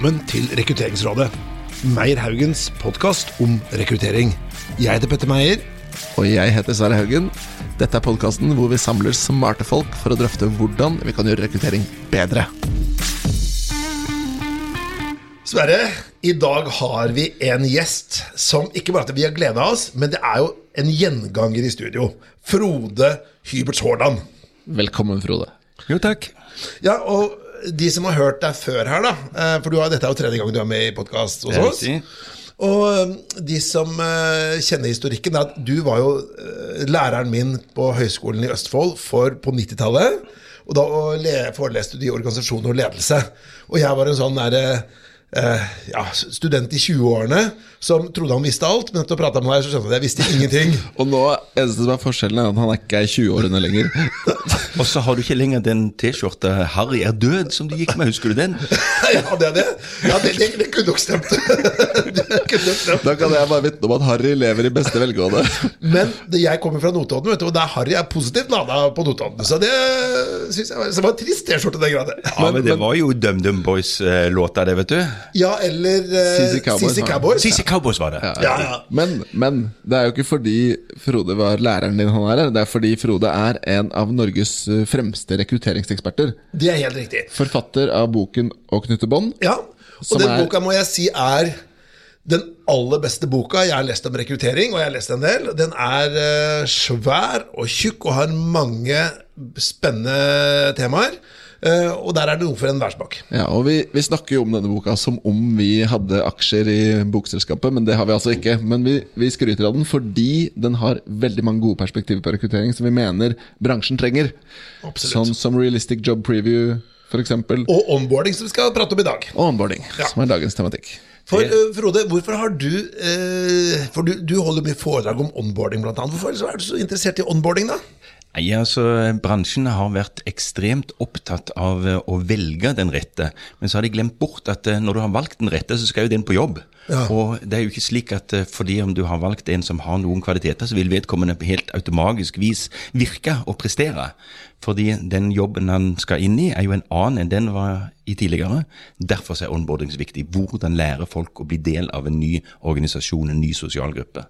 velkommen til Rekrutteringsrådet. Meyer Haugens podkast om rekruttering. Jeg heter Petter Meyer. Og jeg heter Sverre Haugen. Dette er podkasten hvor vi samler smarte folk for å drøfte hvordan vi kan gjøre rekruttering bedre. Sverre, i dag har vi en gjest som ikke bare at vi har gleda oss, men det er jo en gjenganger i studio. Frode Hyberts Haaland. Velkommen, Frode. Jo, takk. Ja, og de som har hørt deg før her, da, eh, for du har, dette er jo tredje gang du er med i podkast hos oss. Og eh, de som eh, kjenner historikken, er at du var jo læreren min på Høgskolen i Østfold for, på 90-tallet. Og da foreleste du i organisasjon og ledelse. Og jeg var en sånn derre eh, ja, student i 20-årene som trodde han visste alt, men etter å prate med deg så skjønte jeg at jeg visste ingenting. Og nå, eneste som er forskjellen, er at han er ikke er 20-årene lenger. Og så har du ikke lenger den T-skjorta 'Harry er død' som du gikk med, husker du den? ja, det er det. Ja, det, det, det kunne nok stemt. Da kan jeg bare vitne om at Harry lever i beste velgående. Men det, jeg kommer fra Notodden, vet du, og der Harry er positivt lada på Notodden. Så det synes jeg var, så var en trist T-skjorte den graden. Ja, men Det var jo DumDum Boys-låta, det, vet du. Ja, eller uh, CC Cowboys, Cowboys, ja. Cowboys. Var det. Ja, ja. Men, men det er jo ikke fordi Frode var læreren din han er her. Det er fordi Frode er en av Norges eh, fremste rekrutteringseksperter. Det er helt riktig. Forfatter av boken 'Å knytte bånd'. Ja, og den er- boka må jeg si er den aller beste boka jeg har lest om rekruttering, og jeg har lest en del. Den er eh, svær og tjukk og har mange spennende temaer. Eh, og der er det noe for enhver smak. Ja, og vi, vi snakker jo om denne boka som om vi hadde aksjer i bokselskapet, men det har vi altså ikke. Men vi, vi skryter av den fordi den har veldig mange gode perspektiver på rekruttering som vi mener bransjen trenger. Absolutt. Sånn som realistic job preview, f.eks. Og onboarding, som vi skal prate om i dag. Og onboarding, Ja. som er dagens tematikk. For uh, Frode, hvorfor har du uh, For du, du holder mye foredrag om onboarding, annet. Hvorfor er du så interessert i onboarding, da? Nei, altså, Bransjen har vært ekstremt opptatt av eh, å velge den rette, men så har de glemt bort at eh, når du har valgt den rette, så skal jo den på jobb. Ja. Og det er jo ikke slik at eh, fordi om du har valgt en som har noen kvaliteter, så vil vedkommende på helt automatisk vis virke og prestere. Fordi den jobben han skal inn i, er jo en annen enn den var i tidligere. Derfor er onboarding så viktig. Hvordan lære folk å bli del av en ny organisasjon, en ny sosial gruppe.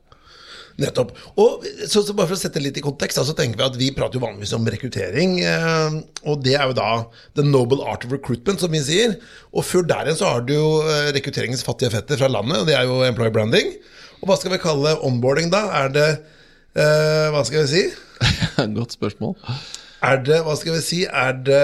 Nettopp. Og så, så bare for å sette det litt i kontekst, så tenker vi at vi prater jo vanligvis om rekruttering. Eh, og det er jo da the noble art of recruitment, som vi sier. Og før der igjen så har du jo eh, rekrutteringens fattige fetter fra landet, og det er jo employer branding. Og hva skal vi kalle onboarding da? Er det eh, Hva skal vi si? Godt spørsmål. Er det, hva skal vi si, er det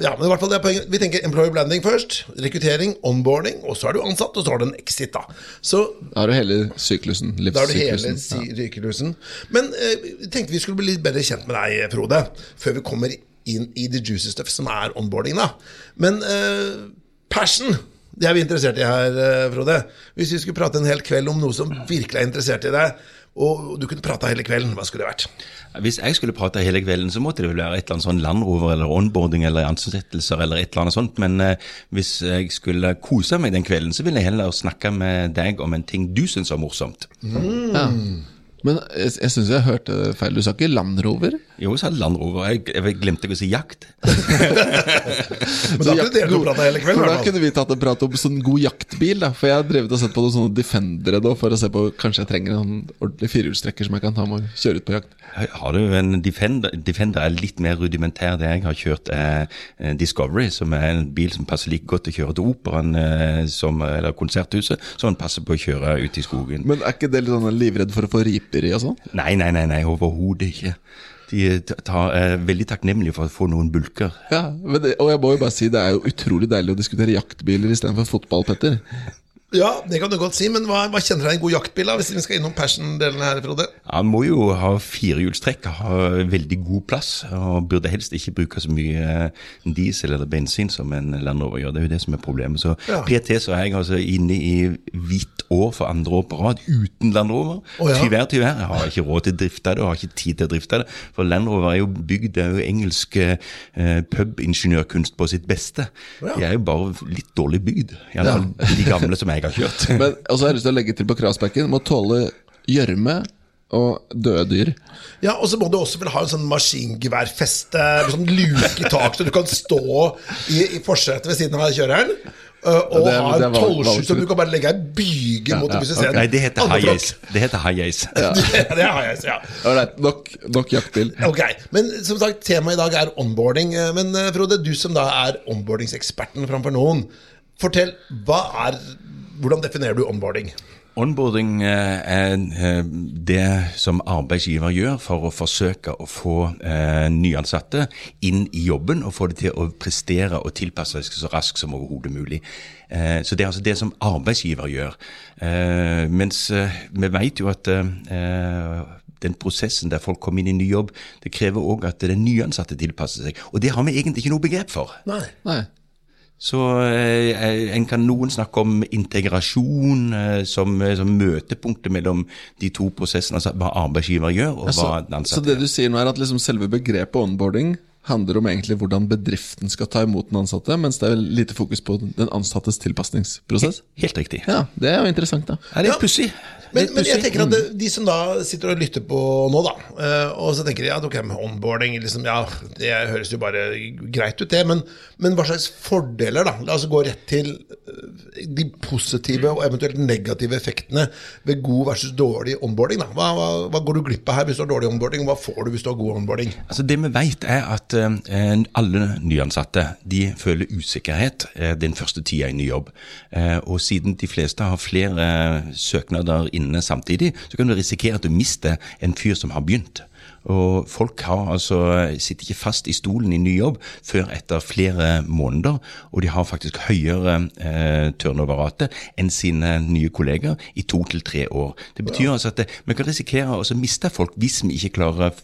Ja, men i hvert fall det er poenget. Vi tenker employer blending først. Rekruttering, onboarding, og så er du ansatt, og så har du en exit, da. Så Da har du hele syklusen. da har du hele syklusen. Ja. Men eh, tenkte vi skulle bli litt bedre kjent med deg, Frode, før vi kommer inn i the juicy stuff, som er onboarding, da. Men eh, passion, det er vi interessert i her, eh, Frode. Hvis vi skulle prate en hel kveld om noe som virkelig er interessert i deg, og du kunne prata hele kvelden, hva skulle det vært? Hvis jeg skulle prate hele kvelden, så måtte det vel være et eller annet sånn landrover eller onboarding eller ansettelser eller et eller annet sånt. Men eh, hvis jeg skulle kose meg den kvelden, så ville jeg heller snakke med deg om en ting du syns var morsomt. Ja. Men jeg, jeg syns jeg hørte feil. Du sa ikke Land Rover? Jo, sa Land Rover. Jeg, jeg glemte ikke å si jakt. Men da kunne dere prata hele kvelden, da kunne vi tatt en prat om sånn god jaktbil. da For jeg har drevet og sett på noen sånne Defendere nå for å se på Kanskje jeg trenger en ordentlig firehjulstrekker som jeg kan ta med og kjøre ut på jakt. Har du en Defender? Defender er litt mer rudimentær. Det jeg har kjørt er eh, Discovery, som er en bil som passer like godt til å kjøre til operaen eh, som, eller konserthuset, som den passer på å kjøre ut i skogen. Men er ikke det litt sånn livredd for å få riper i og sånn? Nei, nei, nei, nei overhodet ikke. De tar, er veldig takknemlige for å få noen bulker. Ja, det, Og jeg må jo bare si det er jo utrolig deilig å diskutere jaktbiler istedenfor fotball, Petter. Ja, det kan du godt si, men hva, hva kjenner deg en god jaktbil, da, hvis vi skal innom passion-delen her, Frode? Han må jo ha firehjulstrekk, ha veldig god plass, og burde helst ikke bruke så mye eh, diesel eller bensin som en Land Rover gjør. Det er jo det som er problemet. Så Ja. PT så er jeg altså inne i hvitt år for andre år på rad uten Land Rover. Å, ja. Tyvärr, tyvärr. Jeg har ikke råd til å drifte det, og har ikke tid til å drifte det. For Land Rover er jo bygd, det er jo engelsk eh, pubingeniørkunst på sitt beste. Ja. De er jo bare litt dårlig bygd. Iallfall fall de gamle som jeg har kjørt. Men også har jeg lyst til å legge til på kravspekken Må tåle gjørme og døde dyr. Ja, Og så må du også vel ha en sånn maskingeværfeste sånn luke i tak, så du kan stå i, i forsetet ved siden av kjøreren. Og ja, er- har det er som du kan bare legge ei byge mot ja, okay. Nei, det heter high ace. Det heter high ace. det er high ace, ja. Ålreit, nok, nok jaktbil. Ok, men som sagt, temaet i dag er onboarding. Men Frode, du som da er onboardingseksperten framfor noen, fortell, hva er, hvordan definerer du onboarding? Onboarding eh, er eh, det som arbeidsgiver gjør for å forsøke å få eh, nyansatte inn i jobben og få dem til å prestere og tilpasse seg så raskt som overhodet mulig. Eh, Så det er altså det som arbeidsgiver gjør. Eh, Mens vi vet jo at den prosessen der folk kommer inn i ny jobb, det krever òg at den nyansatte tilpasser seg. Og det har vi egentlig ikke noe begrep for. Nei. Nei. Så eh, en kan noen snakke om integrasjon eh, som, eh, som møtepunktet mellom de to prosessene, altså hva arbeidsgiver gjør, og Så, hva den så det du sier nå er at liksom selve begrepet onboarding handler om egentlig hvordan bedriften skal ta imot den ansatte, mens det er lite fokus på den ansattes tilpasningsprosess? Helt riktig. Ja, det er jo interessant, da. Ja, det Ja. er pussig. Men, men jeg tenker at det, de som da sitter og lytter på nå, da, eh, og så tenker de ja, ok, onboarding liksom, Ja, det høres jo bare greit ut, det, men, men hva slags fordeler, da? La oss gå rett til eh, de positive og eventuelt negative effektene ved god versus dårlig onboarding. da. Hva, hva, hva går du glipp av her hvis du har dårlig onboarding, og hva får du hvis du har god onboarding? Altså Det vi vet er at eh, alle nyansatte de føler usikkerhet eh, den første tida i ny jobb. Eh, og siden de fleste har flere søknader søknader inne samtidig, så kan du risikere at du mister en fyr som har begynt. Og folk har altså, sitter ikke fast i stolen i ny jobb før etter flere måneder, og de har faktisk høyere eh, turnover-rate enn sine nye kolleger i to til tre år. Det betyr altså at det, vi kan risikere å miste folk hvis vi ikke klarer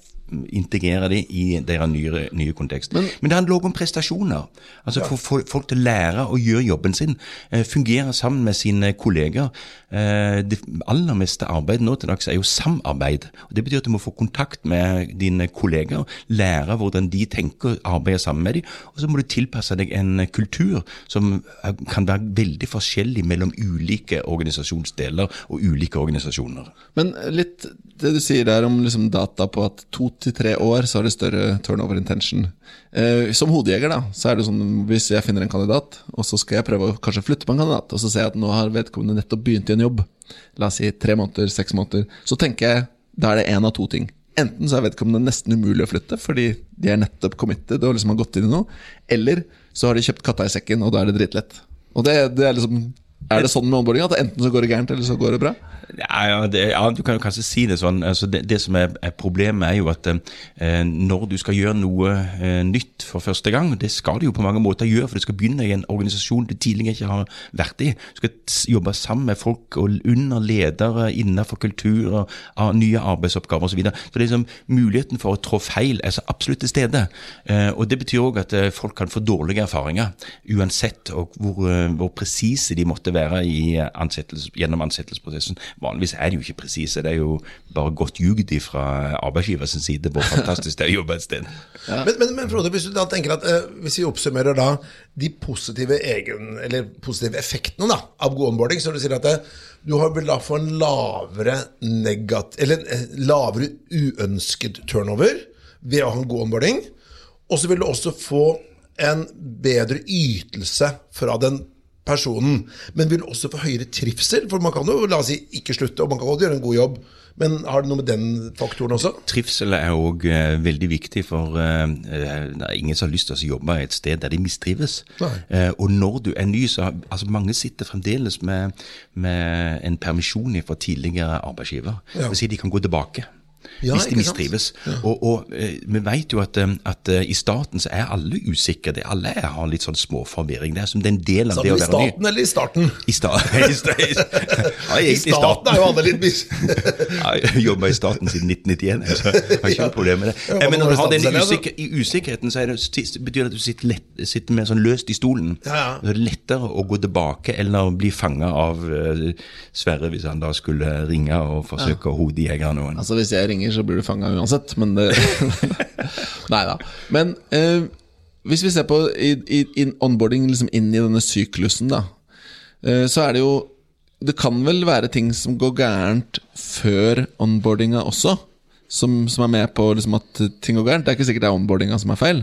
integrere dem i deres nye, nye kontekst. Men, det handler også om prestasjoner. Altså ja. få folk til å lære å gjøre jobben sin. Eh, fungere sammen med sine kolleger. Eh, det aller meste arbeidet nå til dags er jo samarbeid. og Det betyr at du må få kontakt med dine kolleger, lære hvordan de tenker, arbeide sammen med dem. Og så må du tilpasse deg en kultur som kan være veldig forskjellig mellom ulike organisasjonsdeler og ulike organisasjoner. Men litt det du sier der om liksom data på at to til tre år så har det større turnover intention. Eh, som hodejeger, da, så er det sånn hvis jeg finner en kandidat, og så skal jeg prøve å kanskje flytte på en kandidat, og så ser jeg at nå har vedkommende nettopp begynt i en jobb, la oss si tre måneder, seks måneder, så tenker jeg da er det én av to ting. Enten så er vedkommende nesten umulig å flytte fordi de er nettopp committed og liksom har gått inn i noe, eller så har de kjøpt katta i sekken, og da er det dritlett. Og det, det er liksom Er det sånn med onboarding at enten så går det gærent, eller så går det bra? Ja, det, ja, du kan jo kanskje si det sånn. Altså det, det som er, er problemet, er jo at eh, når du skal gjøre noe eh, nytt for første gang, det skal du jo på mange måter gjøre, for du skal begynne i en organisasjon du tidligere ikke har vært i. Du skal jobbe sammen med folk og under ledere innenfor kultur av nye arbeidsoppgaver osv. Så, videre. så liksom, muligheten for å trå feil er så absolutt til stede. Eh, og Det betyr òg at eh, folk kan få dårlige erfaringer, uansett og hvor, eh, hvor presise de måtte være i eh, ansettelse, gjennom ansettelsesprosessen. Vanligvis er de jo ikke presise, det er jo bare godt ljugd fra arbeidsgivers side hvor fantastisk det er å jobbe et sted. Men, men, men Frode, hvis du da tenker at eh, hvis vi oppsummerer da de positive, egen, eller positive effektene da, av god onboarding, så du si at det, du har vel da få en lavere negat, eller eh, lavere uønsket turnover ved å ha en god onboarding, og så vil du også få en bedre ytelse fra den personen, men vil også få høyere trivsel, for man kan jo la oss si ikke slutte, og man kan godt gjøre en god jobb, men har det noe med den faktoren også? Trivsel er òg eh, veldig viktig, for eh, eh, det er ingen som har lyst til å jobbe et sted der de mistrives. Eh, og når du er ny, så altså mange sitter fremdeles med, med en permisjon fra tidligere arbeidsgiver. Ja. Det vil si de kan gå tilbake. Ja, hvis de mistrives. Ja. Og, og eh, vi vet jo at, eh, at eh, i staten så er alle usikre. Alle har litt sånn småforvirring. Det er som det er en del av det å være ny. staten eller i starten? I, sta i, sta i, ja, I staten, i staten er jo alle litt mis... jeg jobba i staten siden 1991, så jeg har ikke noe problem med det. Men når du har selv, ja, usikker, i usikkerheten, så det, betyr det at du sitter, lett, sitter mer sånn løst i stolen. Så er lettere å gå tilbake eller bli fanga av uh, Sverre hvis han da skulle ringe og forsøke å hodejegere noen. Altså Hvis jeg ringer, så blir du fanga uansett, men det Nei da. Men eh, hvis vi ser på i, i, in onboarding liksom inn i denne syklusen, da, eh, så er det jo Det kan vel være ting som går gærent før onboardinga også? Som, som er med på liksom at ting går gærent? Det er ikke sikkert det er onboardinga som er feil.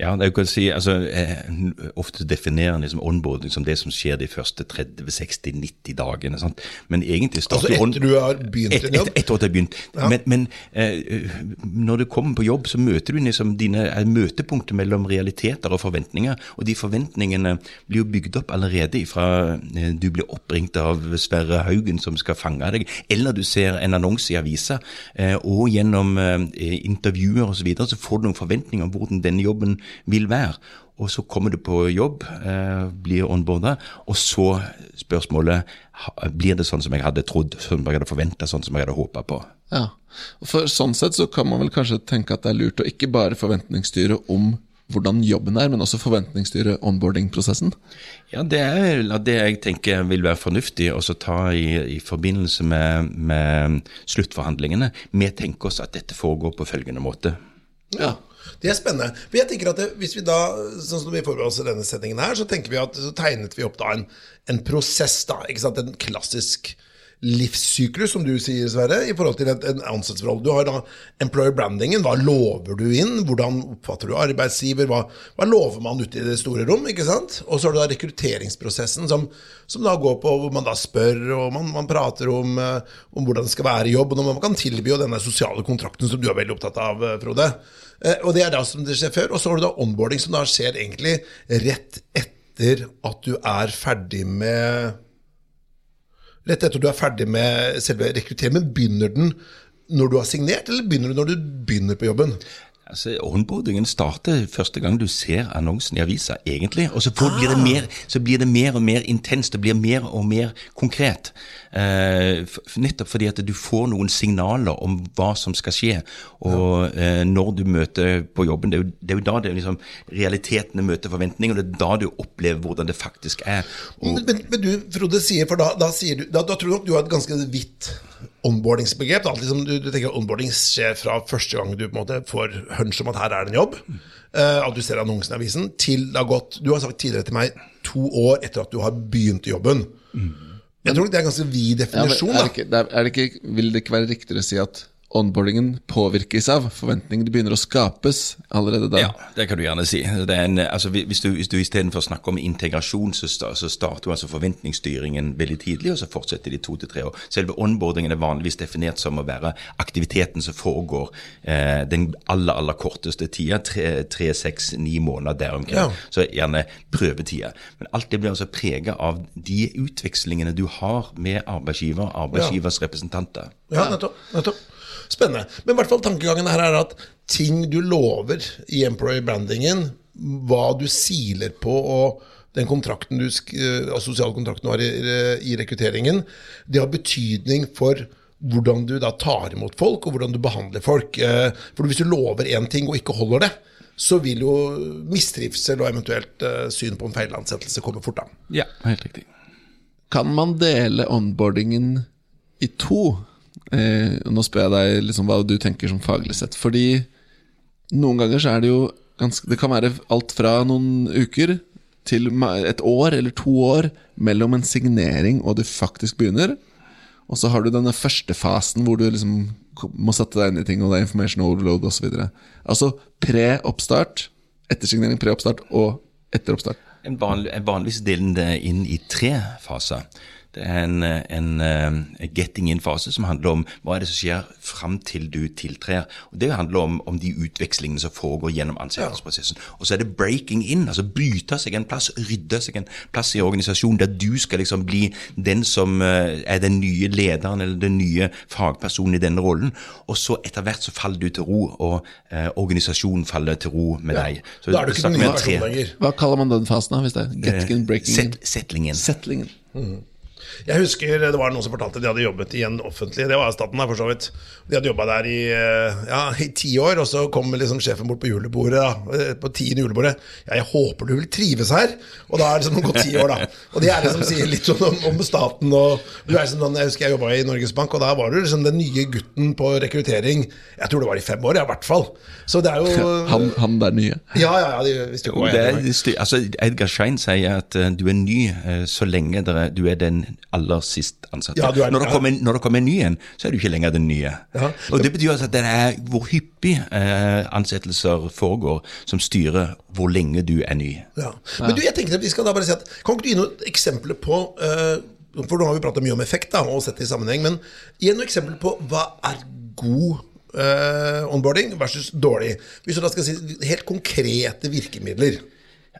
Ja, det kan si, altså, eh, Ofte definerer en liksom onboarding som det som skjer de første 30-60-90 dagene. Sant? Men egentlig starter Altså etter du har begynt et, en jobb? et, Etter at har begynt. Men, men eh, når du kommer på jobb, så møter du liksom dine eh, møtepunkter mellom realiteter og forventninger. Og de forventningene blir jo bygd opp allerede fra eh, du blir oppringt av Sverre Haugen som skal fange deg, eller du ser en annonse i avisa, eh, og gjennom eh, intervjuer osv. Så, videre, så får du noen forventninger om hvordan denne jobben vil være. Og så kommer du på jobb, eh, blir onboarda, og så spørsmålet blir det sånn som jeg hadde trodd, sånn som jeg hadde forventa, sånn som jeg hadde håpa på. Ja, For sånn sett så kan man vel kanskje tenke at det er lurt å ikke bare forventningsstyre om hvordan jobben er, men også forventningsstyre onboarding-prosessen. Ja, det er det jeg tenker vil være fornuftig å så ta i, i forbindelse med, med sluttforhandlingene. Vi tenker oss at dette foregår på følgende måte. Ja. Det er spennende. For jeg tenker at det, hvis vi da, sånn som vi forbereder oss i denne sendingen her, så vi at så tegnet vi opp da en, en prosess, da. En klassisk livssyklus, som du sier, Sverre, i forhold til en ansettelsesforhold. Du har da employer brandingen. Hva lover du inn? Hvordan oppfatter du arbeidsgiver? Hva, hva lover man ute i det store rom? ikke sant? Og så har du da rekrutteringsprosessen, som, som da går på hvor man da spør, og man, man prater om, eh, om hvordan det skal være i jobb, og når man kan tilby jo denne sosiale kontrakten som du er veldig opptatt av, eh, Frode. Eh, Og det er da som det skjer før. Og så har du da onboarding, som da skjer egentlig rett etter at du er ferdig med Rett etter du er ferdig med selve rekrutteringen. Begynner den når du har signert, eller begynner du når du begynner på jobben? Altså, Onboardingen starter første gang du ser annonsen i avisa, egentlig. Og så, får, blir det mer, så blir det mer og mer intenst, det blir mer og mer konkret. Eh, nettopp fordi at du får noen signaler om hva som skal skje. Og eh, når du møter på jobben, det er jo, det er jo da det liksom, realitetene møter forventninger, og det er da du opplever hvordan det faktisk er. Og, Men, men, men du, Frode, sier, for da, da, sier du, da, da tror du nok du har et ganske vidt onboardingsbegrep. Da. Liksom, du, du tenker onboarding skjer fra første gang du på en måte får hunch om at her er det en jobb, uh, at du ser annonsen i avisen, til det har gått Du har sagt tidligere til meg to år etter at du har begynt jobben. jobben. Jeg tror det er en ganske vid Ja, definisjon. er det ikke, er det ikke, vil det ikke være riktigere å si at onboardingen påvirkes av forventninger? De begynner å skapes allerede da? Ja, det kan du gjerne si. Det en, altså, hvis du, hvis du istedenfor snakker om integrasjon, så, så starter altså forventningsstyringen veldig tidlig, og så fortsetter de to til tre år. Selve onboardingen er vanligvis definert som å være aktiviteten som foregår eh, den aller, aller korteste tida. Tre, tre, seks, ni måneder der omkring. Ja. Så gjerne prøvetida. Men alt det blir altså prega av de utvekslingene du har med arbeidsgiver, arbeidsgivers representanter. Ja, nettopp. nettopp. Spennende. Men i hvert fall tankegangen her er at ting du lover i employee-brandingen, hva du siler på og den kontrakten du, eh, altså sosiale kontrakten du har i, i rekrutteringen, det har betydning for hvordan du da tar imot folk, og hvordan du behandler folk. Eh, For hvis du lover én ting og ikke holder det, så vil jo mistrivsel og eventuelt eh, syn på en feilansettelse komme fort. an. Ja, helt riktig. Kan man dele onboardingen i to? Eh, nå spør jeg deg liksom hva du tenker som faglig sett. Fordi noen ganger så er det jo ganske Det kan være alt fra noen uker til et år eller to år mellom en signering og du faktisk begynner. Og så har du denne første fasen hvor du liksom må sette deg inn i ting, og det er information overload osv. Altså pre-oppstart, ettersignering, pre-oppstart og etter oppstart. En vanlig, en vanligvis deler det inn i tre faser. Det er en, en, en getting in-fase som handler om hva er det som skjer fram til du tiltrer. Og Det handler om, om de utvekslingene som foregår gjennom ansettelsesprosessen. Og så er det breaking in, altså bryte seg en plass, rydde seg en plass i organisasjonen der du skal liksom bli den som eh, er den nye lederen eller den nye fagpersonen i denne rollen. Og så etter hvert så faller du til ro, og eh, organisasjonen faller til ro med deg. Så Da er du ikke den nye personen lenger. Hva kaller man den fasen, da? Hvis det er getting in, breaking in? Set, settlingen. Settlingen. Jeg husker det var noen som fortalte at de hadde jobbet i en offentlig Det var staten, for så vidt. De hadde jobba der i, eh, ja, i ti år, og så kom liksom sjefen bort på julebordet. Da, eh, på tiende julebordet. Ja, 'Jeg håper du vil trives her.' Og da er det liksom gått ti år, da. Og det er det som sier litt om, om staten. Og du er sånn, Jeg husker jeg jobba i Norges Bank, og da var du liksom den nye gutten på rekruttering. Jeg tror det var i fem år, i hvert fall. Så det er jo Han, han der nye. Ja, ja, ja, de visste jo hva det jeg altså Edgar Schein sier at eh, du er ny så lenge dere, du er den aller sist ansatte. Ja, du er- når, det kommer, når det kommer en ny en, så er du ikke lenger den nye. Ja. Og Det betyr altså at det er hvor hyppig eh, ansettelser foregår, som styrer hvor lenge du er ny. Ja. Men du, jeg tenker at vi skal da bare si at Kan ikke du gi noen eksempler på eh, For nå har vi pratet mye om effekt da, og sett det i sammenheng, men gi noen eksempler på hva er god eh, onboarding versus dårlig. Hvis du da skal si helt konkrete virkemidler.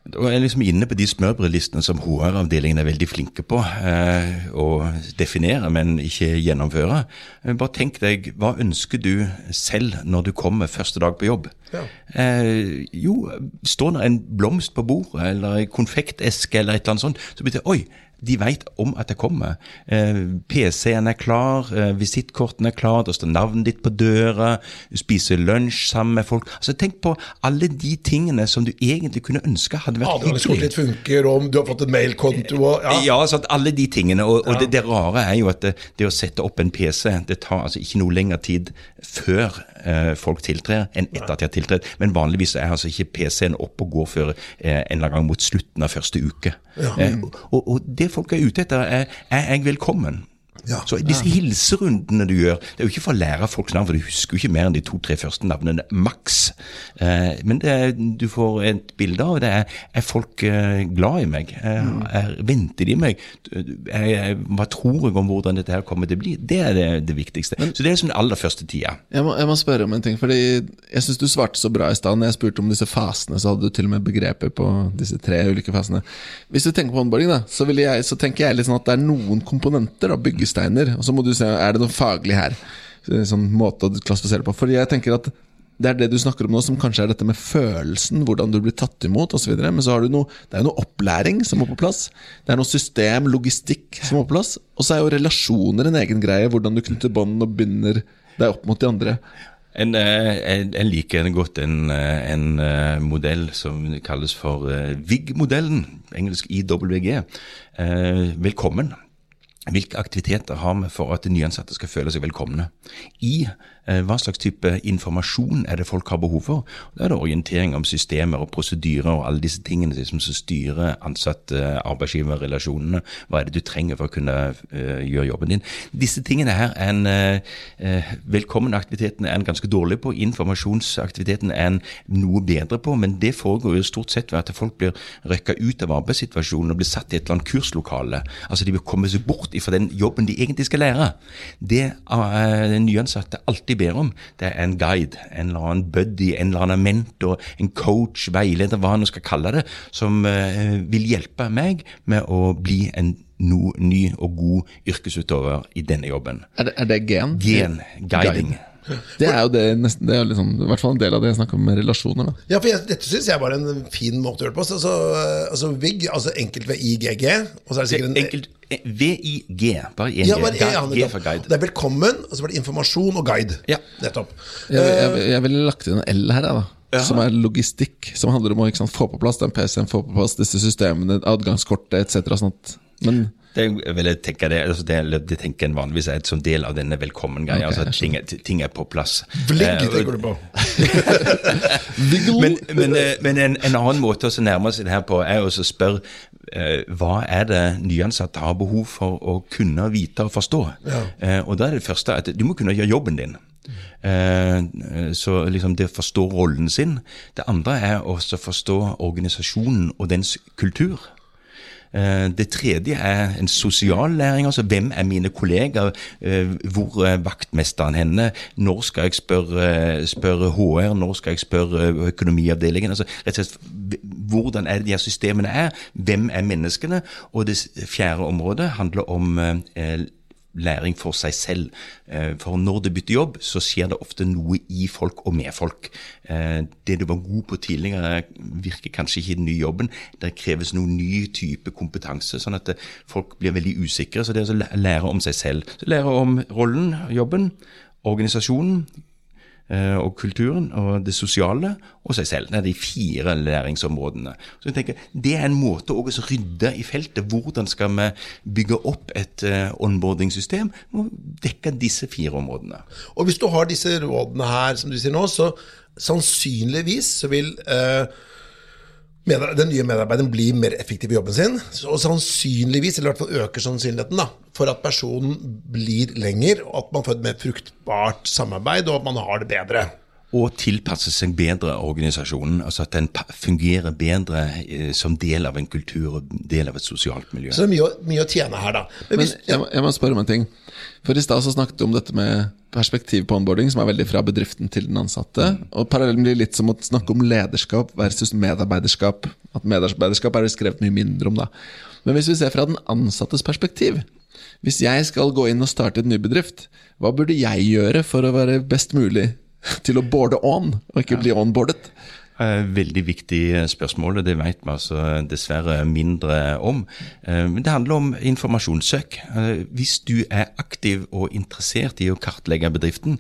Er jeg liksom inne på de smørbrødlistene som HR-avdelingen er veldig flinke på eh, å definere, men ikke gjennomføre. Eh, Bare tenk deg, hva ønsker du selv når du kommer første dag på jobb? Ja. Eh, jo, står det en blomst på bordet, eller en konfekteske, eller et eller annet sånt, så betyr det oi, de vet om at det kommer. Eh, PC-en er klar, eh, visittkortene er klar, det står navnet ditt på døra, du spiser lunsj sammen med folk. Altså Tenk på alle de tingene som du egentlig kunne ønske hadde vært hyggelig. ditt funker, om du har fått en mailkonto og ja. ja, så alle de tingene. Og, og det, det rare er jo at det, det å sette opp en PC, det tar altså ikke noe lengre tid før eh, folk tiltrer enn etter at de har tiltrådt. Men vanligvis er altså ikke PC-en oppe og går før eh, en eller annen gang mot slutten av første uke. Eh, og, og det folk er ute etter, er er jeg velkommen. Ja. Så disse hilserundene du gjør, det er jo ikke for å lære folks navn, for du husker jo ikke mer enn de to-tre første navnene, maks. Eh, men det er, du får et bilde av det. Er, er folk eh, glad i meg? Er, er, venter de meg? Hva tror jeg om hvordan dette her kommer til å bli? Det er det, det viktigste. Så det er som den aller første tida. Jeg må, jeg må spørre om en ting, fordi jeg syns du svarte så bra i stad. Når jeg spurte om disse fasene, så hadde du til og med begreper på disse tre ulike fasene. Hvis du tenker på onboarding, da, så, vil jeg, så tenker jeg litt sånn at det er noen komponenter, da, byggesteiner, og så må du se er det noe faglig her. Er en Sånn måte å klassifisere på. Fordi jeg tenker at det er det du snakker om nå, som kanskje er dette med følelsen, hvordan du blir tatt imot osv. Men så har du noe, det er jo noe opplæring som må på plass. Det er noe system, logistikk, som må på plass. Og så er jo relasjoner en egen greie. Hvordan du knytter bånd og binder deg opp mot de andre. En, en, jeg, jeg liker godt en, eh, en eh, modell som kalles for eh, VIG-modellen, engelsk IWG. Eh, velkommen. Hvilke aktiviteter har vi for at de nyansatte skal føle seg velkomne? I hva slags type informasjon er det folk har behov for? Da er det orientering om systemer og prosedyrer og alle disse tingene som styrer ansatt-arbeidsgiver-relasjonene. Hva er det du trenger for å kunne eh, gjøre jobben din? Disse tingene her er en eh, eh, Velkommen-aktiviteten er en ganske dårlig på. Informasjonsaktiviteten er en noe bedre på, men det foregår jo stort sett ved at folk blir røkka ut av arbeidssituasjonen og blir satt i et eller annet kurslokale. Altså de vil komme seg bort ifra den jobben de egentlig skal lære. Det er nyansatte alltid ber om, det er en guide, en eller annen buddy, en eller annen mentor, en coach, veileder, hva han skal kalle det, som eh, vil hjelpe meg med å bli en no, ny og god yrkesutøver i denne jobben. Er det, er det gen? Gen, guiding. Det er jo det, nesten, det er liksom, i hvert fall en del av det jeg snakker om med relasjoner. da Ja, for jeg, Dette syns jeg var en fin måte å gjøre det på. Så, så, altså VIG, altså enkelt ved IGG. Og så er det sikkert en Enkelt eh, VIG, bare én ja, G. bare, ja, G for guide. Det er velkommen, og så var det informasjon og guide. Ja. Nettopp. Jeg, jeg, jeg ville lagt inn en L her, da. Ja. Som er logistikk. Som handler om å ikke sant, få på plass den PC-en, få på plass disse systemene, adgangskortet etc. Men Det vel, jeg tenker det, altså det, det tenker en vanligvis er sånn del av denne velkommen-greia. Okay, altså ting, ting er på plass. Vligg, Eh, tenker du på. Men, men, eh, men en, en annen måte å nærme seg det her på, er å spørre eh, hva er det nyansatte har behov for å kunne vite og forstå. Ja. Eh, og da er det første at du må kunne gjøre jobben din. Eh, så liksom det å forstå rollen sin. Det andre er å forstå organisasjonen og dens kultur. Eh, Det tredje er en sosial læring. altså Hvem er mine kollegaer? Eh, Hvor er vaktmesteren henne? Når skal jeg spørre, spørre HR? Når skal jeg spørre økonomiavdelingen? altså rett og slett Hvordan er det de her systemene er? Hvem er menneskene? Og det fjerde området handler om læring for seg selv. Eh, For når det bytter jobb, så skjer det ofte noe i folk og med folk. Eh, Det du var god på tidligere, virker kanskje ikke i den nye jobben. Det kreves noen ny type kompetanse, sånn at eh, folk blir veldig usikre. Så det er å lære om seg selv. Så lære om rollen, jobben, organisasjonen, og kulturen og det sosiale og seg selv. Det er de fire læringsområdene. Så jeg tenker, Det er en måte å rydde i feltet. Hvordan skal vi bygge opp et eh, onboardingssystem som dekker disse fire områdene? Og hvis du har disse rådene her, som du sier nå, så sannsynligvis så vil eh, den nye medarbeideren blir mer effektiv i jobben sin, og sannsynligvis, eller i hvert fall øker sannsynligheten da, for at personen blir lenger, og at man får et mer fruktbart samarbeid, og at man har det bedre. Og tilpasse seg bedre organisasjonen, altså at den fungerer bedre eh, som del av en kultur og del av et sosialt miljø. Så det er mye, mye å tjene her, da. Men Men jeg, må- jeg må spørre om en ting. For I stad så snakket du om dette med perspektiv på onboarding, som er veldig fra bedriften til den ansatte. Og Parallellen blir litt som å snakke om lederskap versus medarbeiderskap. At medarbeiderskap er det skrevet mye mindre om. da. Men hvis vi ser fra den ansattes perspektiv Hvis jeg skal gå inn og starte en ny bedrift, hva burde jeg gjøre for å være best mulig til å boarde on, og ikke bli onboardet? Eh, Veldig viktig eh, spørsmål, og det vet vi altså dessverre mindre om. Eh, Men det handler om informasjonssøk. Hvis du er aktiv og interessert i å kartlegge bedriften,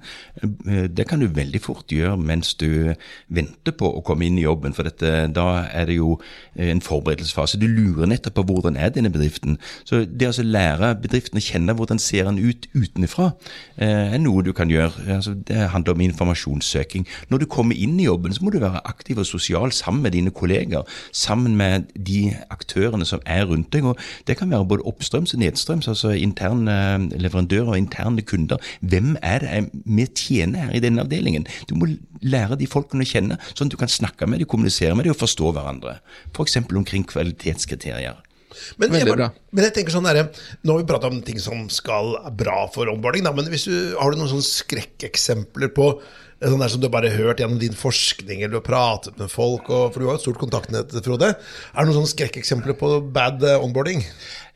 det kan du veldig fort gjøre mens du venter på å komme inn i jobben, for dette, da er det jo en forberedelsesfase. Du lurer nettopp på hvordan er denne bedriften. Så det å lære bedriften å kjenne hvordan ser den ut utenfra, er noe du kan gjøre. Altså, det handler om informasjonssøking. Når du kommer inn i jobben, så må du være aktiv og sosial sammen med dine kolleger, sammen med de aktørene som er rundt deg. og Det kan være både oppstrøms og nedstrøms, altså interne leverandører og interne kunder. Hvem er det vi tjener her i denne avdelingen? Du må lære de folkene å kjenne, sånn at du kan snakke med dem, kommunisere med dem og forstå hverandre. F.eks. omkring kvalitetskriterier. Men jeg, bare- men jeg tenker sånn der, Nå har vi pratet om ting som skal er bra for onboarding, da, men hvis du, har du noen sånne skrekkeksempler på sånn der som du bare har hørt gjennom din forskning, eller du har pratet med folk, og, for du har et stort kontaktnett, Frode. Er det noen sånne skrekkeksempler på bad eh, onboarding?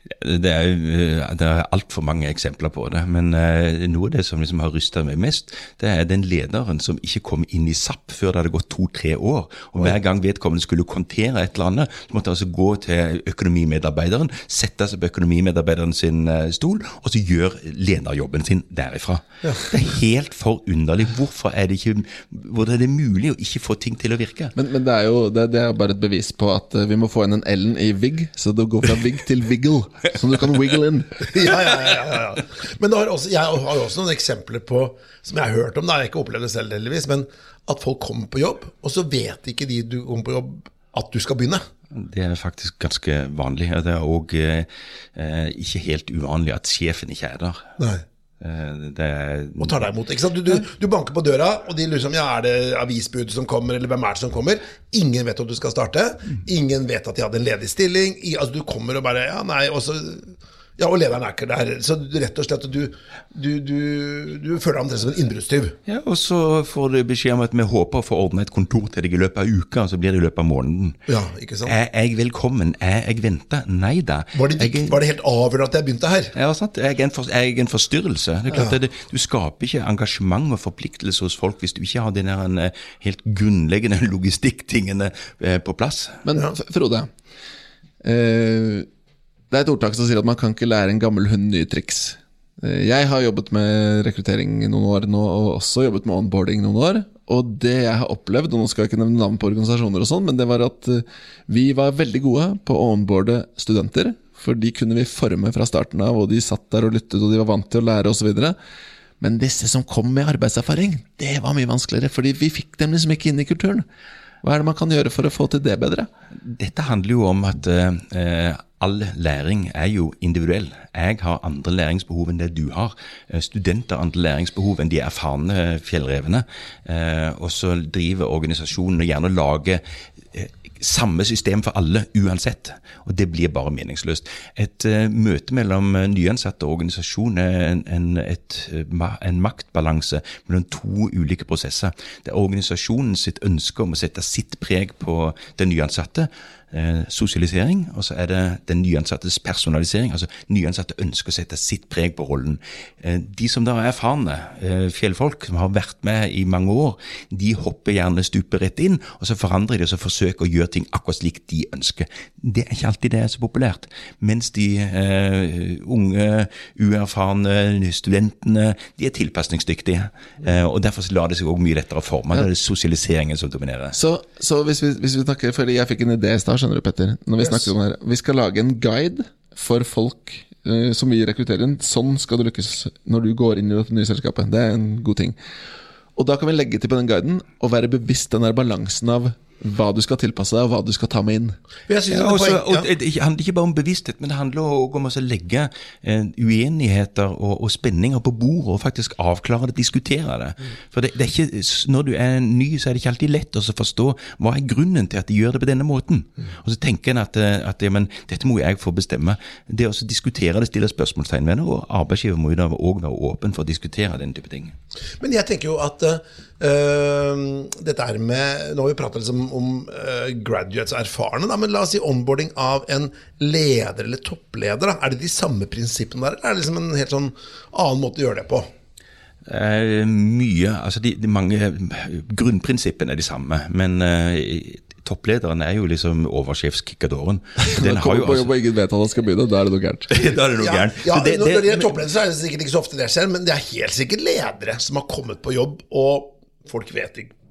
Det er, eh, det er altfor mange eksempler på det. Men eh, noe av det som liksom har rysta meg mest, det er den lederen som ikke kom inn i SAP før det hadde gått to-tre år. Og Hver gang vedkommende skulle kontere et eller annet, så måtte han altså gå til økonomimedarbeideren, sette seg på økonomimedarbeideren sin eh, stol, og så gjør lederjobben sin derifra. Det er helt forunderlig. Hvorfor er det ikke hvordan er det mulig å ikke få ting til å virke? Men, men det er jo det, det er bare et bevis på at vi må få inn en L-en i VIG, så det går fra VIG til Wiggle. Som du kan wiggle inn. ja, ja, ja, ja, ja. Men også, jeg har jo også noen eksempler på, som jeg har hørt om, da, jeg har ikke opplevd det selv heldigvis, men at folk kommer på jobb, og så vet ikke de du kommer på jobb, at du skal begynne. Det er faktisk ganske vanlig. Det er òg eh, ikke helt uvanlig at sjefen ikke er der. Nei. Eh, det er, og tar deg imot. ikke sant? Du, du, du banker på døra, og de lurer som, ja, er det avisbud som kommer, eller hvem er det som kommer? Ingen vet at du skal starte. Ingen vet at de hadde en ledig stilling. I, altså, du kommer og bare Ja, nei, og så ja, og lederen er ikke der. Så rett og slett du, du, du, du føler deg omtrent som en innbruddstyv. ja, og så får du beskjed om at vi håper å få ordna et kontor til deg i løpet av uka, og så blir det i løpet av måneden. Ja, ikke sant? Er jeg velkommen? Er jeg venta? Nei da. Var det, Jeg var det helt avgjørende at jeg begynte her? Ja, sant? Jeg er en, for, jeg er en forstyrrelse. Det er klart at det, Du skaper ikke engasjement og forpliktelse hos folk hvis du ikke har de der eh, helt grunnleggende logistikktingene eh, på plass. Men ja. Frode, eh, det er et ordtak som sier at man kan ikke lære en gammel hund nye triks. Eh, Jeg har jobbet med rekruttering noen år nå, og også jobbet med onboarding noen år. Og det jeg har opplevd, og nå skal jeg ikke nevne navn på organisasjoner, og sånn, men det var at eh, vi var veldig gode på å onboarde studenter. For de kunne vi forme fra starten av, og de satt der og lyttet, og de var vant til å lære osv. Men disse som kom med arbeidserfaring, det var mye vanskeligere, fordi vi fikk dem liksom ikke inn i kulturen. Hva er det man kan gjøre for å få til det bedre? Dette handler jo om at eh, all læring er jo individuell. Jeg har andre læringsbehov enn det du har. Eh, Studenter har andre læringsbehov enn de erfarne fjellrevene. Eh, og så driver organisasjonen og gjerne lager eh, samme system for alle uansett. Og det blir bare meningsløst. Et uh, møte mellom eh, nyansatte og organisasjon er en, en, et, eh, en maktbalanse mellom to ulike prosesser. Det er organisasjonen sitt ønske om å sette sitt preg på den nyansatte. Sosialisering, og så er det den nyansattes personalisering. altså Nyansatte ønsker å sette sitt preg på rollen. De som da er erfarne fjellfolk, som har vært med i mange år, de hopper gjerne stupet rett inn, og så forandrer de og så forsøker å gjøre ting akkurat slik de ønsker. Det er ikke alltid det er så populært. Mens de eh, unge, uerfarne studentene, de er tilpasningsdyktige. Eh, og derfor lar det seg også mye lettere forme. Ja. Det er sosialiseringen som dominerer. Så, så hvis, vi, hvis vi snakker fordi jeg fikk en idé i stad, skjønner du, Petter. Når vi Yes. snakker om det her Vi skal lage en guide for folk eh, som vi rekrutterer inn. Sånn skal du lykkes når du går inn i dette nye selskapet. Det er en god ting. Og da kan vi legge til på den guiden og være bevisst den der balansen av hva du skal tilpasse deg, og hva du skal ta med inn. Jeg synes Ja, det er også, poeng, og det, det handler ikke bare om bevissthet, men det handler også om å legge eh, uenigheter og, og spenninger på bordet og faktisk avklare det, diskutere det. For det, det er ikke, Når du er ny, så er det ikke alltid lett å forstå hva er grunnen til at de gjør det på denne måten. Og så tenker en at, eh, at ja, men, dette må jeg få bestemme. Det å diskutere det, stille spørsmålstegn ved det, og arbeidsgiver må jo da òg være åpen for å diskutere den type ting. Men jeg tenker jo at øh, dette er med Nå har vi pratet liksom om uh, graduates og erfarne, da, men la oss si onboarding av en leder eller toppleder. Da. Er det de samme prinsippene der, eller er det liksom en helt sånn annen måte å gjøre det på? Uh, mye, altså de, de mange Grunnprinsippene er de samme, men eh, topplederen er jo liksom oversjefskikadoren. Den har jo på altså jobb og ingen vet at han skal begynne, da er det noe gærent. Da er det noe Ja, gærent. ja, når det- gjelder de er toppledere, så er det sikkert ikke så ofte det skjer, men det er helt sikkert ledere som har kommet på jobb, og folk vet ikke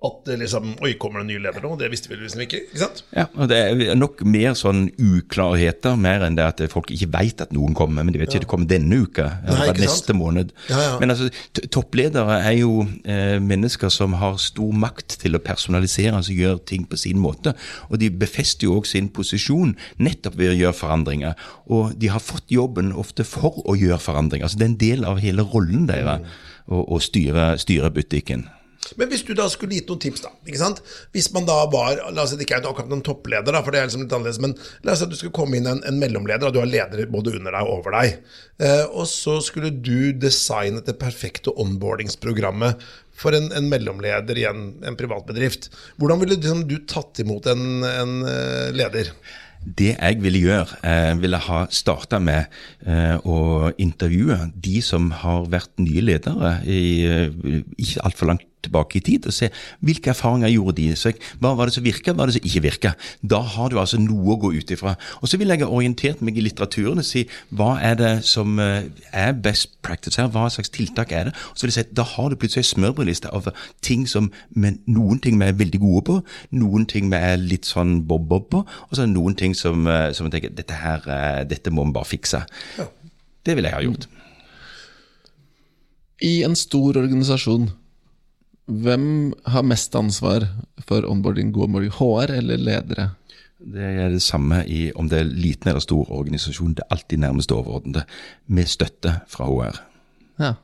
at det liksom Oi, kommer det en ny leder nå? Det visste vi liksom ikke. ikke sant? Ja, og Det er nok mer sånn uklarheter, mer enn det at folk ikke vet at noen kommer. Men de vet ikke at det kommer denne uka Nei, eller sant? neste måned. Ja, ja. Men altså, toppledere er jo eh, mennesker som har stor makt til å personalisere, altså gjøre ting på sin måte. Og de befester jo også sin posisjon nettopp ved å gjøre forandringer. Og de har fått jobben ofte for å gjøre forandringer. Altså Det er en del av hele rollen deres å, å styre, styre butikken. Men hvis du da skulle gitt noen tips, da. ikke sant? Hvis man da var La oss si det ikke er akkurat noen toppleder, da, for det er liksom litt annerledes, men la oss si at du skulle komme inn en, en mellomleder, og du har ledere både under deg og over deg. Eh, og så skulle du designe det perfekte onboardingsprogrammet for en, en mellomleder i en, en privat bedrift. Hvordan ville liksom, du tatt imot en, en eh, leder? Det jeg ville gjøre, eh, ville ha starta med eh, å intervjue de som har vært nye ledere i eh, ikke altfor langt tilbake i tid, og se hvilke erfaringer gjorde de. seg. hva var det som virka, hva var det som ikke virka? Da har du altså noe å gå ut ifra. Og så vil jeg ha orientert meg i litteraturen og si hva er det som eh, er best practice her, hva slags tiltak er det? Og så vil jeg si, Da har du plutselig en smørbrødliste av ting som men noen ting vi er veldig gode på, noen ting vi er litt sånn bob-bob på, og så er det noen ting som, eh, som jeg tenker dette her, eh, dette må vi bare fikse. Det ville jeg ha gjort. I en stor organisasjon, hvem har mest ansvar for onboarding, god onboarding? HR eller ledere? Det er det samme i om det er liten eller stor organisasjon. Det er alltid nærmest overordnede, med støtte fra HR. Ja.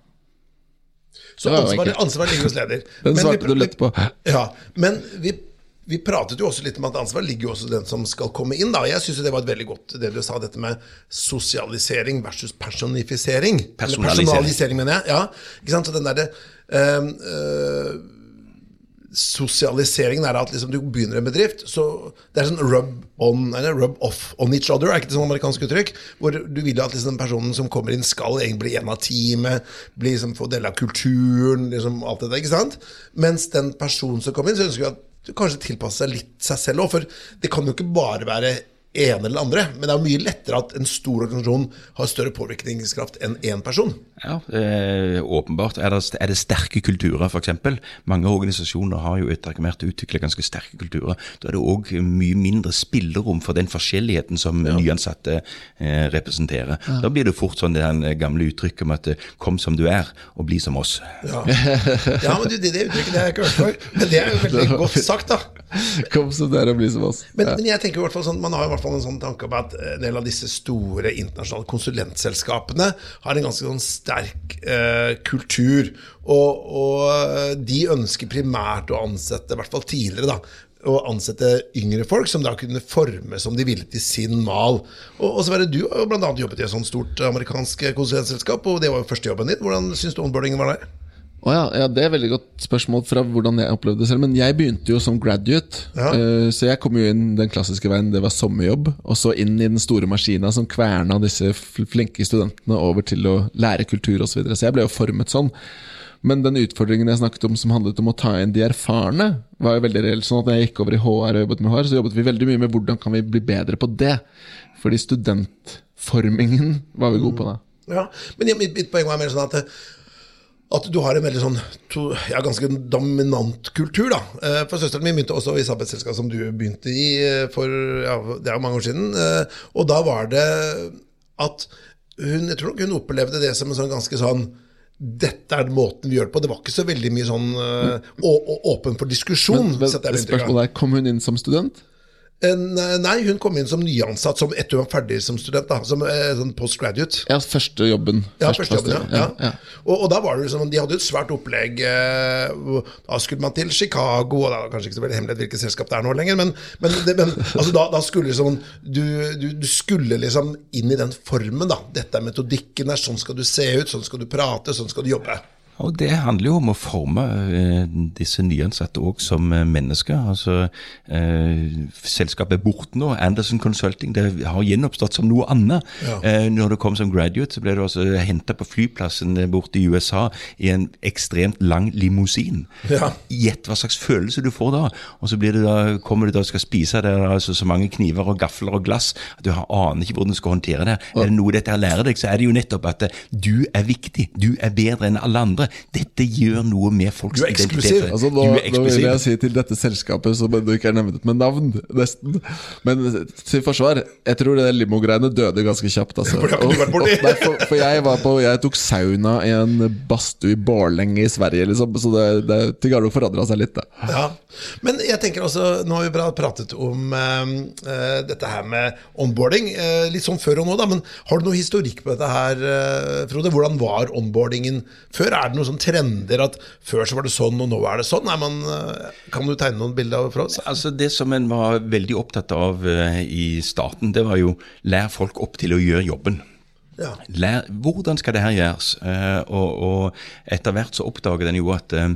Så ansvaret, ansvaret ligger hos leder. Den Men vi svarte du lett på. Ja, men vi, vi pratet jo også litt om at ansvaret ligger jo også den som skal komme inn. da. Jeg syns det var et veldig godt det du sa, dette med sosialisering versus personifisering. Personalisering. personalisering, mener jeg. ja. Ikke sant? Så den derre øh, øh, Sosialiseringen er at liksom du begynner en bedrift, så det er sånn rub on, eller rub off on each other, er ikke det sånn amerikansk uttrykk? Hvor du vil at liksom den personen som kommer inn, skal egentlig bli en av teamet, bli liksom, få del av kulturen, liksom alt det der, ikke sant? Mens den personen som kommer inn, så ønsker vi at kanskje tilpasse seg litt seg selv òg, for det kan jo ikke bare være ene eller andre, men det er jo mye lettere at en stor organisasjon har større påvirkningskraft enn én person. Ja, eh, åpenbart. Er det, er det sterke kulturer, f.eks.? Mange organisasjoner har jo etter hvert utviklet ganske sterke kulturer. Da er det òg mye mindre spillerom for den forskjelligheten som nyansatte eh, representerer. Da blir det fort sånn det gamle uttrykket om at eh, 'kom som du er, og bli som oss'. Ja, ja men du, det, det uttrykket det har jeg ikke hørt før. Men det er jo veldig godt sagt, da. Kom som du er, og bli som oss. Men, men jeg tenker i hvert fall sånn, man har i hvert fall en sånn tanke om at en del av disse store internasjonale konsulentselskapene har en ganske sånn sterk eh, kultur. Og, og de ønsker primært å ansette, i hvert fall tidligere, da, å ansette yngre folk som da kunne forme som de ville til sin mal. Og, og det Du har jo annet jobbet i et sånt stort amerikansk konsulentselskap, og det var jo første jobben din. Hvordan syns du onboardingen var der? Å ja, ja, Det er et veldig godt spørsmål fra hvordan jeg opplevde det selv. Men jeg begynte jo som graduate, Ja. uh, så jeg kom jo inn den klassiske veien. Det var sommerjobb, og så inn i den store maskina som kverna disse flinke studentene over til å lære kultur osv. Så, videre. så jeg ble jo formet sånn. Men den utfordringen jeg snakket om som handlet om å ta inn de erfarne, var jo veldig reell. Sånn at når jeg gikk over i HR og jobbet med HR, så jobbet vi veldig mye med hvordan kan vi bli bedre på det. Fordi studentformingen var vi gode på da. Ja, men mitt, mitt poeng var mer sånn at at du har en veldig sånn to, ja, ganske dominant kultur. da. Eh, For Søsteren min begynte også i samme selskap som du begynte i eh, for ja, det er mange år siden. eh, Og da var det at hun jeg tror nok hun opplevde det som en sånn ganske sånn dette er måten vi gjør det på. Det var ikke så veldig mye sånn uh, åpen for diskusjon. Men, men spørsmålet er, Kom hun inn som student? Nei, hun kom inn som nyansatt som etter hun var ferdig som student. da, Som eh, sånn postgraduate. Ja, første jobben. Ja, første jobben, ja. ja. ja. Og, og, da var det liksom, De hadde et svært opplegg. Eh, da skulle man til Chicago, og det var kanskje ikke så veldig hemmelig hvilket selskap det er nå lenger, men, men, det, men altså, da, da, skulle liksom du, du, du, skulle liksom inn i den formen. da, Dette er metodikken der, sånn skal du se ut, sånn skal du prate, sånn skal du jobbe. Og Det handler jo om å forme eh, disse nyansatte òg som eh, mennesker. Altså, eh, Selskapet er borte nå. Anderson Consulting det har gjenoppstått som noe annet. Ja. Eh, når du kom som graduate, så ble du altså henta på flyplassen borte i USA i en ekstremt lang limousin. Ja. Gjett hva slags følelse du får da. Og så da, kommer du da og skal spise der altså, så mange kniver og gafler og glass at du aner ikke hvordan du skal håndtere det. Ja. Er det noe dette lærer deg, så er det jo nettopp at du er viktig. Du er bedre enn alle andre. Dette gjør noe med folks du er eksklusiv. Altså, du er eksklusiv. Nå vil jeg si til dette selskapet, som du ikke er nevnt med navn, nesten Men til forsvar, jeg tror det limogreiene døde ganske kjapt. Altså. For, og, og, nei, for, for jeg, var på, jeg tok sauna i en badstue i Borlenge i Sverige, liksom, så det, det til Gardo forandra seg litt. Da. Ja. Men jeg tenker også, nå har vi pratet om uh, dette her med onboarding, uh, litt sånn før og nå, da, men har du noe historikk på dette her, uh, Frode? Hvordan var onboardingen før? Er det noen sånne trender at før så var det sånn, og nå er det sånn? Man, eh, kan du tegne noen bilder fra oss? Altså Det som en var veldig opptatt av uh, i starten, det var jo lær folk opp til å gjøre jobben. Ja. Lær, hvordan skal det her gjøres? Uh, og, og, etter hvert så oppdager den jo at uh,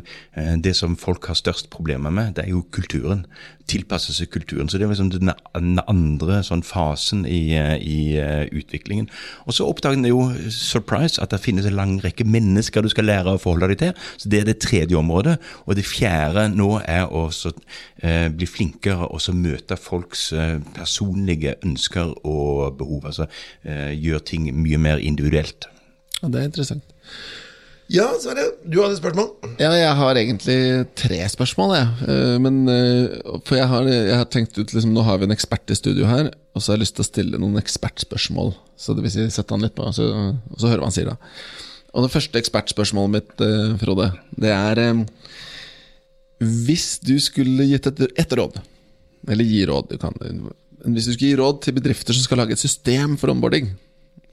det som folk har størst problemer med, det er jo kulturen tilpasse seg kulturen. Så det er liksom den andre sånn fasen i, i uh, utviklingen. Og så oppdager en jo, surprise, at det finnes en lang rekke mennesker du skal lære å forholde deg til. Så det er det tredje området. Og det fjerde nå er å eh, bli flinkere og så møte folks personlige ønsker og behov. Altså gjøre ting mye mer individuelt. Ja, Det er interessant. Ja, Sverre, du hadde et spørsmål? Ja, jeg har egentlig tre spørsmål. Jeg. Eh, men, eh, for jeg har, jeg har tenkt ut liksom, Nå har vi en ekspert i studio her, og så har jeg lyst til å stille noen ekspertspørsmål. Så det vil si, sette han litt på, og så, og så høre hva han sier. da Og Det første ekspertspørsmålet mitt, eh, Frode, det er Hvis du skulle gitt et, et råd, eller gi råd du kan, Hvis du skulle gi råd til bedrifter som skal lage et system for onboarding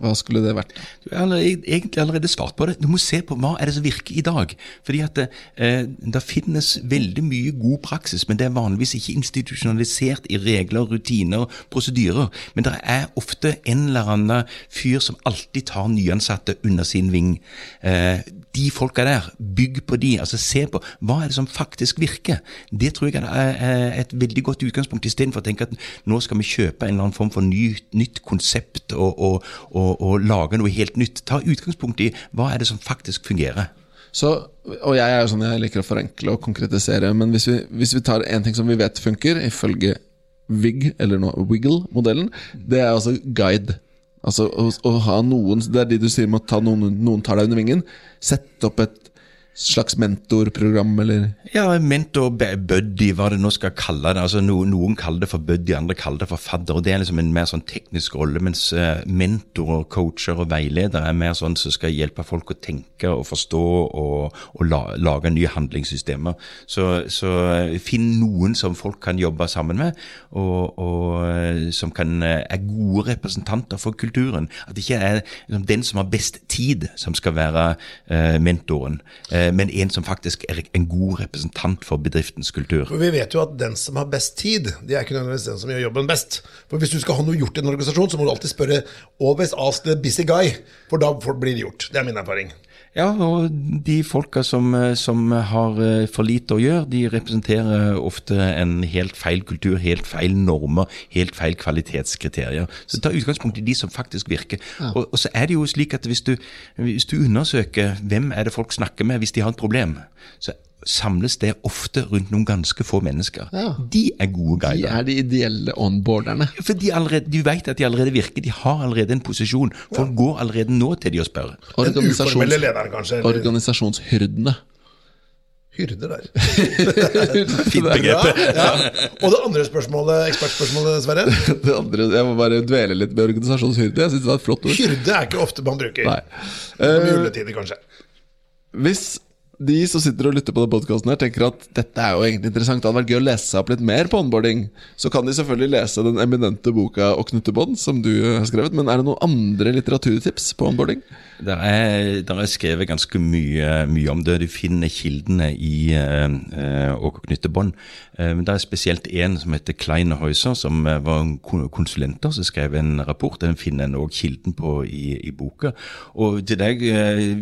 hva skulle det vært? Du har egentlig allerede svart på det. Du må se på hva er det som virker i dag. Fordi at eh, Det finnes veldig mye god praksis, men det er vanligvis ikke institusjonalisert i regler, rutiner, prosedyrer. Men det er ofte en eller annen fyr som alltid tar nyansatte under sin ving. De folka der, bygg på de. altså Se på hva er det som faktisk virker. Det tror jeg er et veldig godt utgangspunkt, istedenfor å tenke at nå skal vi kjøpe en eller annen form for ny, nytt konsept og, og, og, og, lage noe helt nytt. Ta utgangspunkt i hva er det som faktisk fungerer. Så, og jeg er jo sånn, jeg liker å forenkle og konkretisere, men hvis vi, hvis vi tar en ting som vi vet funker, ifølge VIG, eller Wiggle-modellen, det er altså guide. Altså å, å, ha noen Det er de du sier med å ta noen, noen tar deg under vingen. Sette opp et slags mentorprogram, eller? Ja, mentor, buddy, hva det nå skal kalle det. Altså, no, noen kaller det for buddy, andre kaller det for fadder. og Det er liksom en mer sånn teknisk rolle. Mens mentor, mentorer, coacher og veiledere er mer sånn som skal hjelpe folk å tenke og forstå og, og la, lage nye handlingssystemer. Så, så uh, finn noen som folk kan jobbe sammen med, og, og uh, som kan, er gode representanter for kulturen. At det ikke er liksom, den som har best tid, som skal være mentoren. Uh, Eh, men en som faktisk er en god representant for bedriftens kultur. For Vi vet jo at den som har best tid, det er ikke nødvendigvis den som gjør jobben best. For Hvis du skal ha noe gjort i en organisasjon, så må du alltid spørre always ask the busy guy, for da blir det gjort. Det er min erfaring. Ja, og de folka som, som, har eh, for lite å gjøre, de representerer ofte en helt feil kultur, helt feil normer, helt feil kvalitetskriterier. Så ta utgangspunkt i de som faktisk virker. Ja. Og, og, så er det jo slik at hvis du, hvis du undersøker hvem er det folk snakker med hvis de har et problem, så samles det ofte rundt noen ganske få mennesker. Ja. De er gode guider. De er de ideelle onboarderne. For de, allerede, de vet at de allerede virker. De har allerede en posisjon. Folk ja. går allerede nå til de og spør. Organisasjons, lederen, kanskje. Organisasjonshyrdene. Hyrde der. Fint begrep. Ja, ja. Og det andre spørsmålet, ekspertspørsmålet, Sverre? Det andre, Jeg må bare dvele litt med organisasjonshyrde. Jeg synes det var et flott ord. Hyrde er ikke ofte man bruker. Nei. Uh, juletider, kanskje. hvis de som sitter og lytter på den podkasten, tenker at dette er jo egentlig interessant, det hadde vært gøy å lese seg opp litt mer på onboarding, så kan de selvfølgelig lese den eminente boka 'Å knytte bånd', som du har skrevet. Men er det noen andre litteraturtips på onboarding? Der er, der er skrevet ganske mye, mye, om det. Du finner kildene i uh, Å knytte bånd. Uh, men det er spesielt en som heter Klein Heuser, som var konsulenter, som skrev en rapport. Den finner en òg kilden på i, i, boka. Og til deg,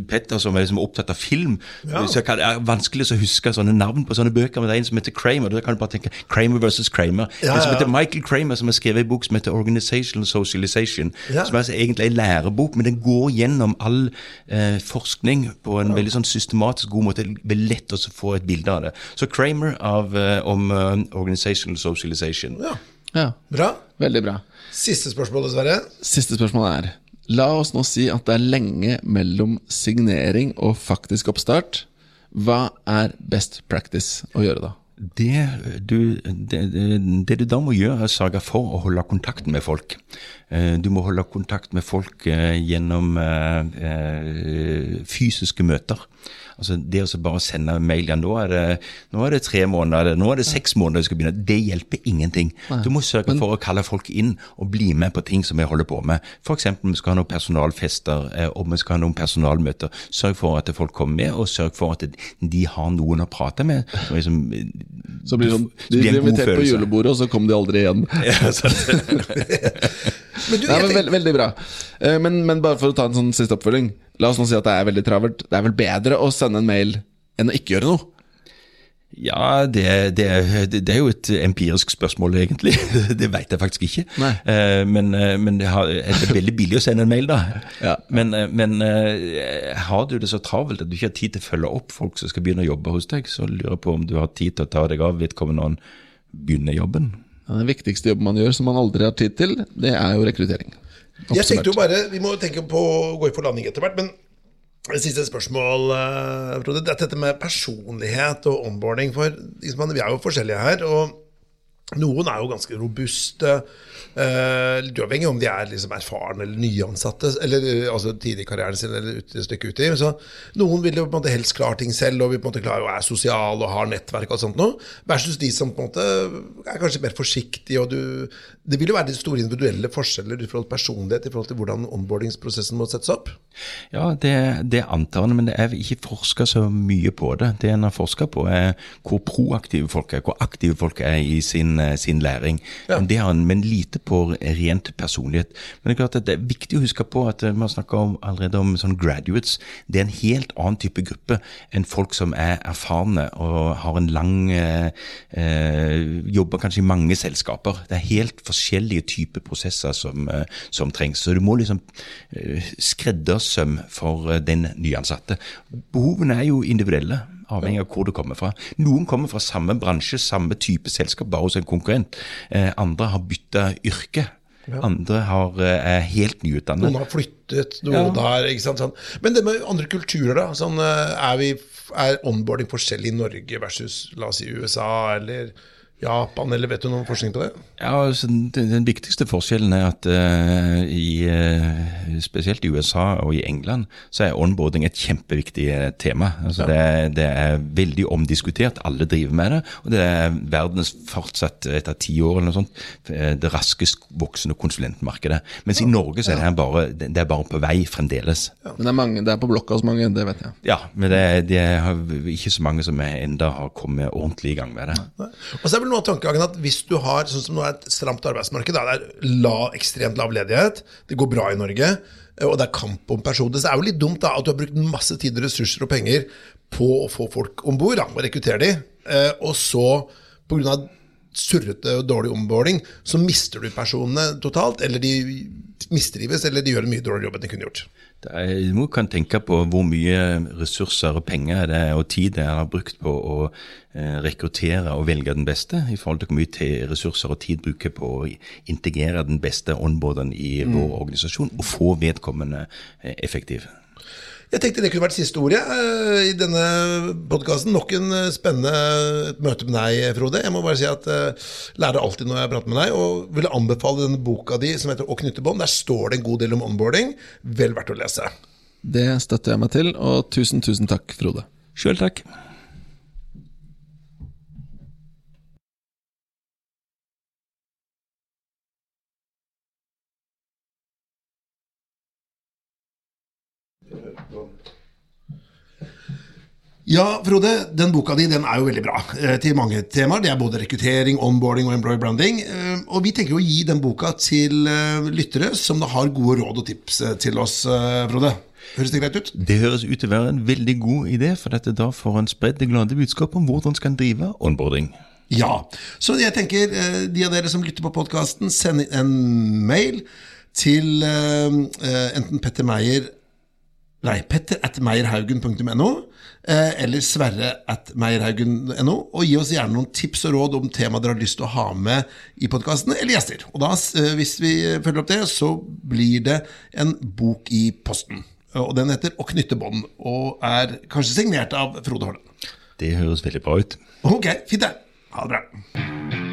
Petter, som er liksom opptatt av film, ja. Så kan, det er vanskelig å huske sånne navn på sånne bøker. Men det er en som heter Kramer. Da kan du bare tenke Kramer versus Kramer. Ja, en som heter Michael Kramer, som har skrevet en bok som heter Organizational Socialization. Som er altså egentlig en lærebok, men den går gjennom all eh, forskning på en veldig sånn systematisk god måte. Det er lett å få et bilde av det. Så Kramer av, eh, om uh, Organizational Socialization. Ja. ja. Bra. Veldig bra. Siste spørsmål, dessverre. Siste spørsmål er La oss nå si at det er lenge mellom signering og faktisk oppstart. Hva er best practice å gjøre da? Det du, det, det du, da må gjøre, er å sørge for å holde kontakten med folk. Eh, du må holde kontakt med folk eh, gjennom eh, fysiske møter. Altså Det å bare sende mail ja, nå er, det, nå er det tre måneder, nå er det seks måneder vi skal begynne, det hjelper ingenting. Du må sørge Men, for å kalle folk inn og bli med på ting som vi holder på med. F.eks. vi skal ha noen personalfester og vi skal ha noen personalmøter. Sørg for at folk kommer med, og sørg for at de har noen å prate med. Som liksom, så blir sånn, De blir invitert på julebordet, og så kommer de aldri igjen. Ja, men du, Nei, men veld, veldig bra. Eh, men, men, bare for å ta en sånn siste oppfølging. La oss nå si at det er veldig travelt. Det er vel bedre å sende en mail enn å ikke gjøre noe? Ja, det, det, det, er jo et empirisk spørsmål, egentlig. Det vet jeg faktisk ikke. Uh, men, uh, men det, er veldig billig å sende en mail, da. Ja. Men, men har du det så travelt at du ikke har tid til å følge opp folk som skal begynne å jobbe hos deg, så lurer jeg på om du har tid til å ta deg av vedkommende når han begynner jobben. Den viktigste jobben man gjør som man aldri har tid til, det er jo rekruttering. Jeg tenkte jo bare, Vi må tenke på å gå i for landing etter hvert. men Siste spørsmål, det Frode. Dette med personlighet og onboarding. For liksom, Vi er jo forskjellige her. og Noen er jo ganske robuste. Litt uavhengig om de er liksom erfarne eller nyansatte, eller uh, altså tidlig i karrieren sin eller et stykke uti. Så noen vil jo på en måte helst klare ting selv og vil på en måte klare å være sosial og har nettverk og sånt noe, versus de som på en måte er kanskje mer forsiktige. og du, Det vil jo være de store individuelle forskjeller i forhold til personlighet i forhold til hvordan onboardingsprosessen må settes opp? Ja, det, det antar jeg, men det er ikke forska så mye på det. Det en har forska på, er hvor proaktive folk er, hvor aktive folk er i sin, sin læring. Ja. Men det har en, men lite på rent personlighet. Men det er klart at det er viktig å huske på at vi har snakka allerede om sånn graduates. Det er en helt annen type gruppe enn folk som er erfarne og har en lang eh, eh, Jobber kanskje i mange selskaper. Det er helt forskjellige typer prosesser som, eh, som trengs. Så du må liksom eh, skreddersøm for eh, den nyansatte. Behovene er jo individuelle avhengig av hvor du kommer fra. Noen kommer fra samme bransje, samme type selskap, bare hos en konkurrent. Eh, andre har bytta yrke. Ja. Andre har, eh, er helt nyutdannet. Noen har flyttet, noen ja. der, ikke sant, sånn. Men det med andre kulturer, da. Sånn, eh, er, vi, er onboarding forskjellig i Norge versus la oss si USA, eller Japan, eller vet du noen forskning på det? Ja, altså, den, den, viktigste forskjellen er at uh, i, uh, spesielt i USA og i England så er onboarding et kjempeviktig uh, tema. Altså, ja. det, det, er veldig omdiskutert, alle driver med det. Og det er verdens fortsatt, etter ti år eller noe sånt, det raskest voksende konsulentmarkedet. Mens ja. i Norge så er det, bare, det er bare på vei fremdeles. Ja. Men det er, mange, det er på blokka hos mange, det vet jeg. Ja, men det, det er ikke så mange som enda har kommet ordentlig i gang med det. Nei. Og så er vel noe av tankegangen at hvis du har sånn som nå er et stramt arbeidsmarked, det er la, ekstremt lav ledighet, det går bra i Norge, eh, og det er kamp om personer, så er det jo litt dumt da, at du har brukt masse tid, ressurser og penger på å få folk om bord og rekruttere dem, eh, og så pga. Surrete og dårlig omboarding, så mister du personene totalt, eller de mistrives, eller de gjør en mye dårligere jobb enn de kunne gjort. Du kan tenke på hvor mye ressurser og penger det er, og tid det er brukt på å eh, rekruttere og velge den beste, i forhold til hvor mye ressurser og tid bruker på å integrere den beste onboarderen i mm. vår organisasjon, og få vedkommende eh, effektiv. Jeg tenkte det kunne vært siste ordet uh, i denne podkasten. Nok en uh, spennende møte med deg, Frode. Jeg må bare si at uh, lærer alltid når jeg prater med deg, og vil anbefale denne boka di som heter Å knytte bånd. Der står det en god del om onboarding. Vel verdt å lese. Det støtter jeg meg til, og tusen, tusen takk, Frode. Sjøl takk. Ja, Frode, den boka di den er jo veldig bra eh, til mange temaer. Det er både rekruttering, onboarding og employer branding. Eh, og vi tenker å gi den boka til eh, lyttere som da har gode råd og tips eh, til oss, Frode. Høres det greit ut? Det høres ut til å være en veldig god idé, for dette da får en spredt det glade budskap om hvordan skal en drive onboarding. Ja. Så jeg tenker, de av dere som lytter på podkasten, send en mail til enten Petter Meyer Nei, petter at meierhaugen.no eh, eller sverre at meierhaugen.no, og gi oss gjerne noen tips og råd om tema dere har lyst til å ha med i podkasten, eller gjester. Og da, eh, hvis vi følger opp det, så blir det en bok i posten. Og den heter 'Å knytte bånd', og er kanskje signert av Frode Holland. Det høres veldig bra ut. Ok, fint det. Ha det bra.